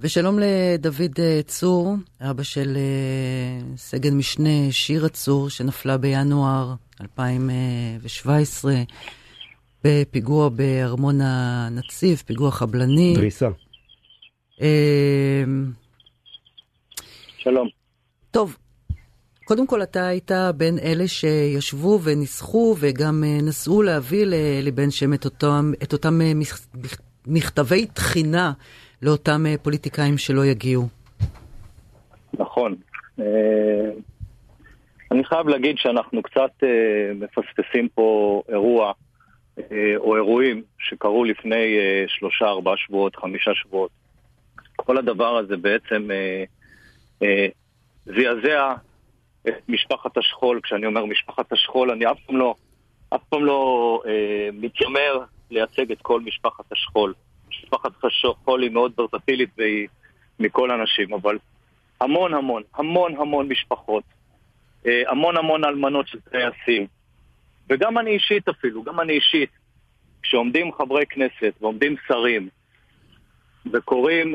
ושלום לדוד אה, צור, אבא של אה, סגן משנה שירה צור, שנפלה בינואר 2017 בפיגוע בארמון הנציב, פיגוע חבלני. דריסה. אה, שלום. טוב, קודם כל אתה היית בין אלה שישבו וניסחו וגם נסעו להביא לבן שם את אותם, את אותם מכתבי תחינה לאותם אה, פוליטיקאים שלא יגיעו. נכון. אה, אני חייב להגיד שאנחנו קצת אה, מפספסים פה אירוע או אירועים שקרו לפני שלושה, ארבעה שבועות, חמישה שבועות. כל הדבר הזה בעצם זעזע את משפחת השכול. כשאני אומר משפחת השכול, אני אף פעם לא, אף פעם לא מתיימר לייצג את כל משפחת השכול. משפחת חול היא מאוד ורסטילית והיא מכל אנשים, אבל המון המון, המון המון משפחות, אה, המון המון אלמנות של טייסים, וגם אני אישית אפילו, גם אני אישית, כשעומדים חברי כנסת ועומדים שרים וקוראים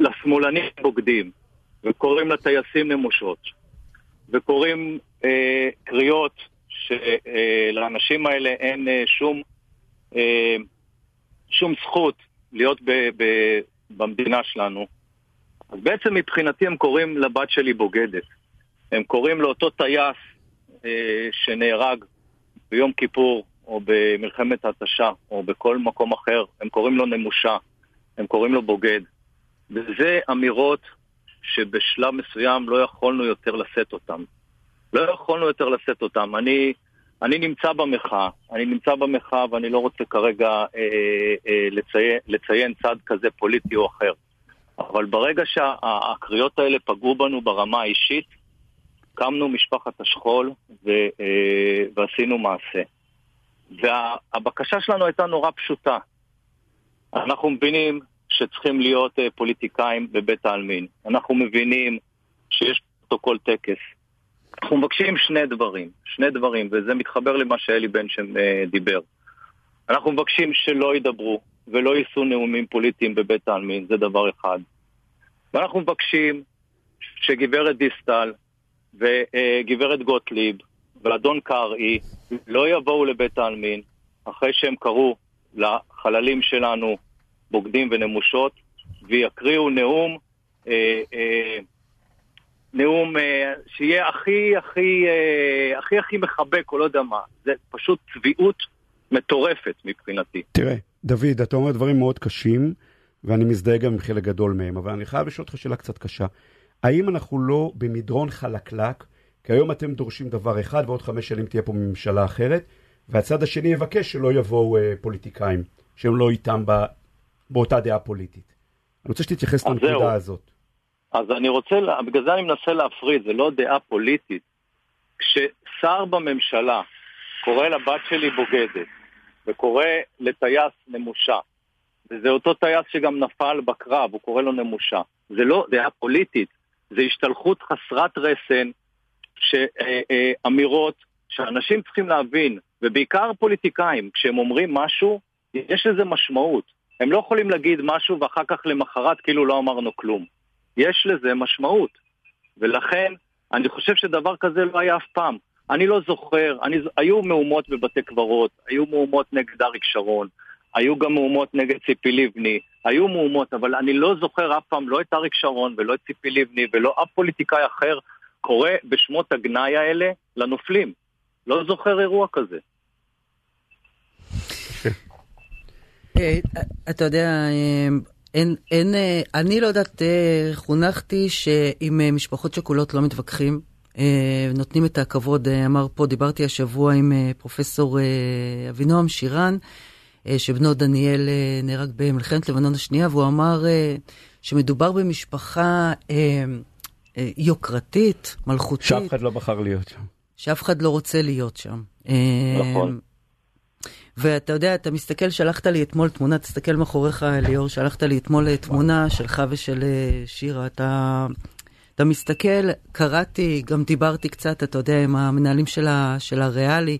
לשמאלנים בוגדים וקוראים לטייסים נמושות וקוראים אה, קריאות שלאנשים אה, האלה אין אה, שום אה, שום זכות להיות ב, ב, במדינה שלנו. אז בעצם מבחינתי הם קוראים לבת שלי בוגדת. הם קוראים לאותו טייס אה, שנהרג ביום כיפור, או במלחמת התשה, או בכל מקום אחר, הם קוראים לו נמושה, הם קוראים לו בוגד. וזה אמירות שבשלב מסוים לא יכולנו יותר לשאת אותן. לא יכולנו יותר לשאת אותן. אני... אני נמצא במחאה, אני נמצא במחאה ואני לא רוצה כרגע אה, אה, לציין, לציין צד כזה פוליטי או אחר. אבל ברגע שהקריאות האלה פגעו בנו ברמה האישית, קמנו משפחת השכול ו, אה, ועשינו מעשה. והבקשה שלנו הייתה נורא פשוטה. אנחנו מבינים שצריכים להיות אה, פוליטיקאים בבית העלמין. אנחנו מבינים שיש פרוטוקול טקס. אנחנו מבקשים שני דברים, שני דברים, וזה מתחבר למה שאלי בן שם אה, דיבר. אנחנו מבקשים שלא ידברו ולא יישאו נאומים פוליטיים בבית העלמין, זה דבר אחד. ואנחנו מבקשים שגברת דיסטל וגברת גוטליב ואדון קרעי לא יבואו לבית העלמין אחרי שהם קראו לחללים שלנו בוגדים ונמושות ויקריאו נאום אה, אה, נאום אה, שיהיה הכי הכי אה, הכי הכי מחבק או לא יודע מה. זה פשוט צביעות מטורפת מבחינתי. תראה, דוד, אתה אומר דברים מאוד קשים, ואני מזדהה גם עם חלק גדול מהם, אבל אני חייב לשאול אותך שאלה קצת קשה. האם אנחנו לא במדרון חלקלק, כי היום אתם דורשים דבר אחד, ועוד חמש שנים תהיה פה ממשלה אחרת, והצד השני יבקש שלא יבואו אה, פוליטיקאים, שהם לא איתם בא, באותה דעה פוליטית. אני רוצה שתתייחס לנקודה הזאת. אז אני רוצה, בגלל זה אני מנסה להפריד, זה לא דעה פוליטית. כששר בממשלה קורא לבת שלי בוגדת, וקורא לטייס נמושה, וזה אותו טייס שגם נפל בקרב, הוא קורא לו נמושה. זה לא דעה פוליטית, זה השתלחות חסרת רסן, שאמירות שאנשים צריכים להבין, ובעיקר פוליטיקאים, כשהם אומרים משהו, יש לזה משמעות. הם לא יכולים להגיד משהו ואחר כך למחרת כאילו לא אמרנו כלום. יש לזה משמעות. ולכן, אני חושב שדבר כזה לא היה אף פעם. אני לא זוכר, אני, היו מהומות בבתי קברות, היו מהומות נגד אריק שרון, היו גם מהומות נגד ציפי לבני, היו מהומות, אבל אני לא זוכר אף פעם לא את אריק שרון ולא את ציפי לבני ולא אף פוליטיקאי אחר קורא בשמות הגנאי האלה לנופלים. לא זוכר אירוע כזה. אה, אתה יודע, אה, אין, אין, אה, אני לא יודעת, אה, חונכתי שעם אה, משפחות שכולות לא מתווכחים, נותנים את הכבוד, אמר פה, דיברתי השבוע עם פרופסור אבינועם שירן, שבנו דניאל נהרג במלחמת לבנון השנייה, והוא אמר שמדובר במשפחה יוקרתית, מלכותית. שאף אחד לא בחר להיות שם. שאף אחד לא רוצה להיות שם. נכון. ואתה יודע, אתה מסתכל, שלחת לי אתמול תמונה, תסתכל מאחוריך, ליאור, שלחת לי אתמול תמונה שלך ושל אה, שירה. אתה, אתה מסתכל, קראתי, גם דיברתי קצת, אתה יודע, עם המנהלים של, ה, של הריאלי.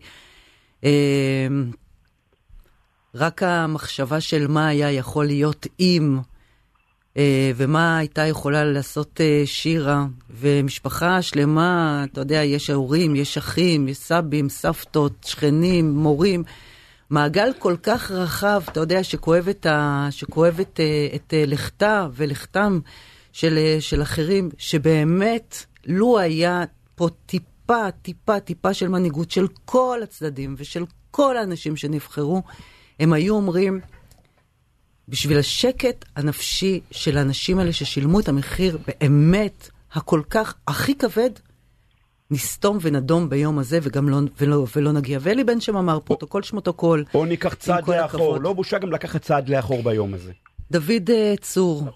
אה, רק המחשבה של מה היה יכול להיות אם אה, ומה הייתה יכולה לעשות אה, שירה, ומשפחה שלמה, אתה יודע, יש הורים, יש אחים, יש סבים, סבתות, שכנים, מורים. מעגל כל כך רחב, אתה יודע, שכואב את, ה... שכואב את, אה, את לכתה ולכתם של, של אחרים, שבאמת, לו היה פה טיפה, טיפה, טיפה של מנהיגות של כל הצדדים ושל כל האנשים שנבחרו, הם היו אומרים, בשביל השקט הנפשי של האנשים האלה ששילמו את המחיר באמת הכל כך הכי כבד, נסתום ונדום ביום הזה וגם לא, ולא, ולא נגיע. ואלי בן שם אמר, פרוטוקול שמוטוקול. או ניקח צעד לאחור, לא בושה גם לקחת צעד לאחור ביום הזה. דוד uh, צור,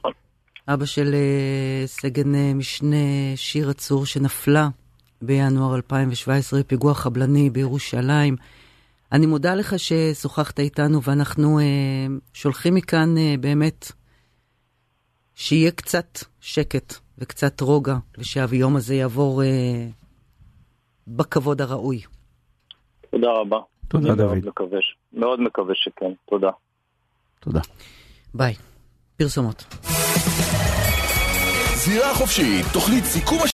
אבא של uh, סגן uh, משנה שירה צור, שנפלה בינואר 2017, פיגוע חבלני בירושלים. אני מודה לך ששוחחת איתנו, ואנחנו אה, שולחים מכאן אה, באמת שיהיה קצת שקט וקצת רוגע, ושהיום הזה יעבור אה, בכבוד הראוי. תודה רבה. תודה, דוד. מאוד מקווה, מאוד מקווה שכן. תודה. תודה. ביי. פרסומות. זירה חופשית, תוכנית סיכום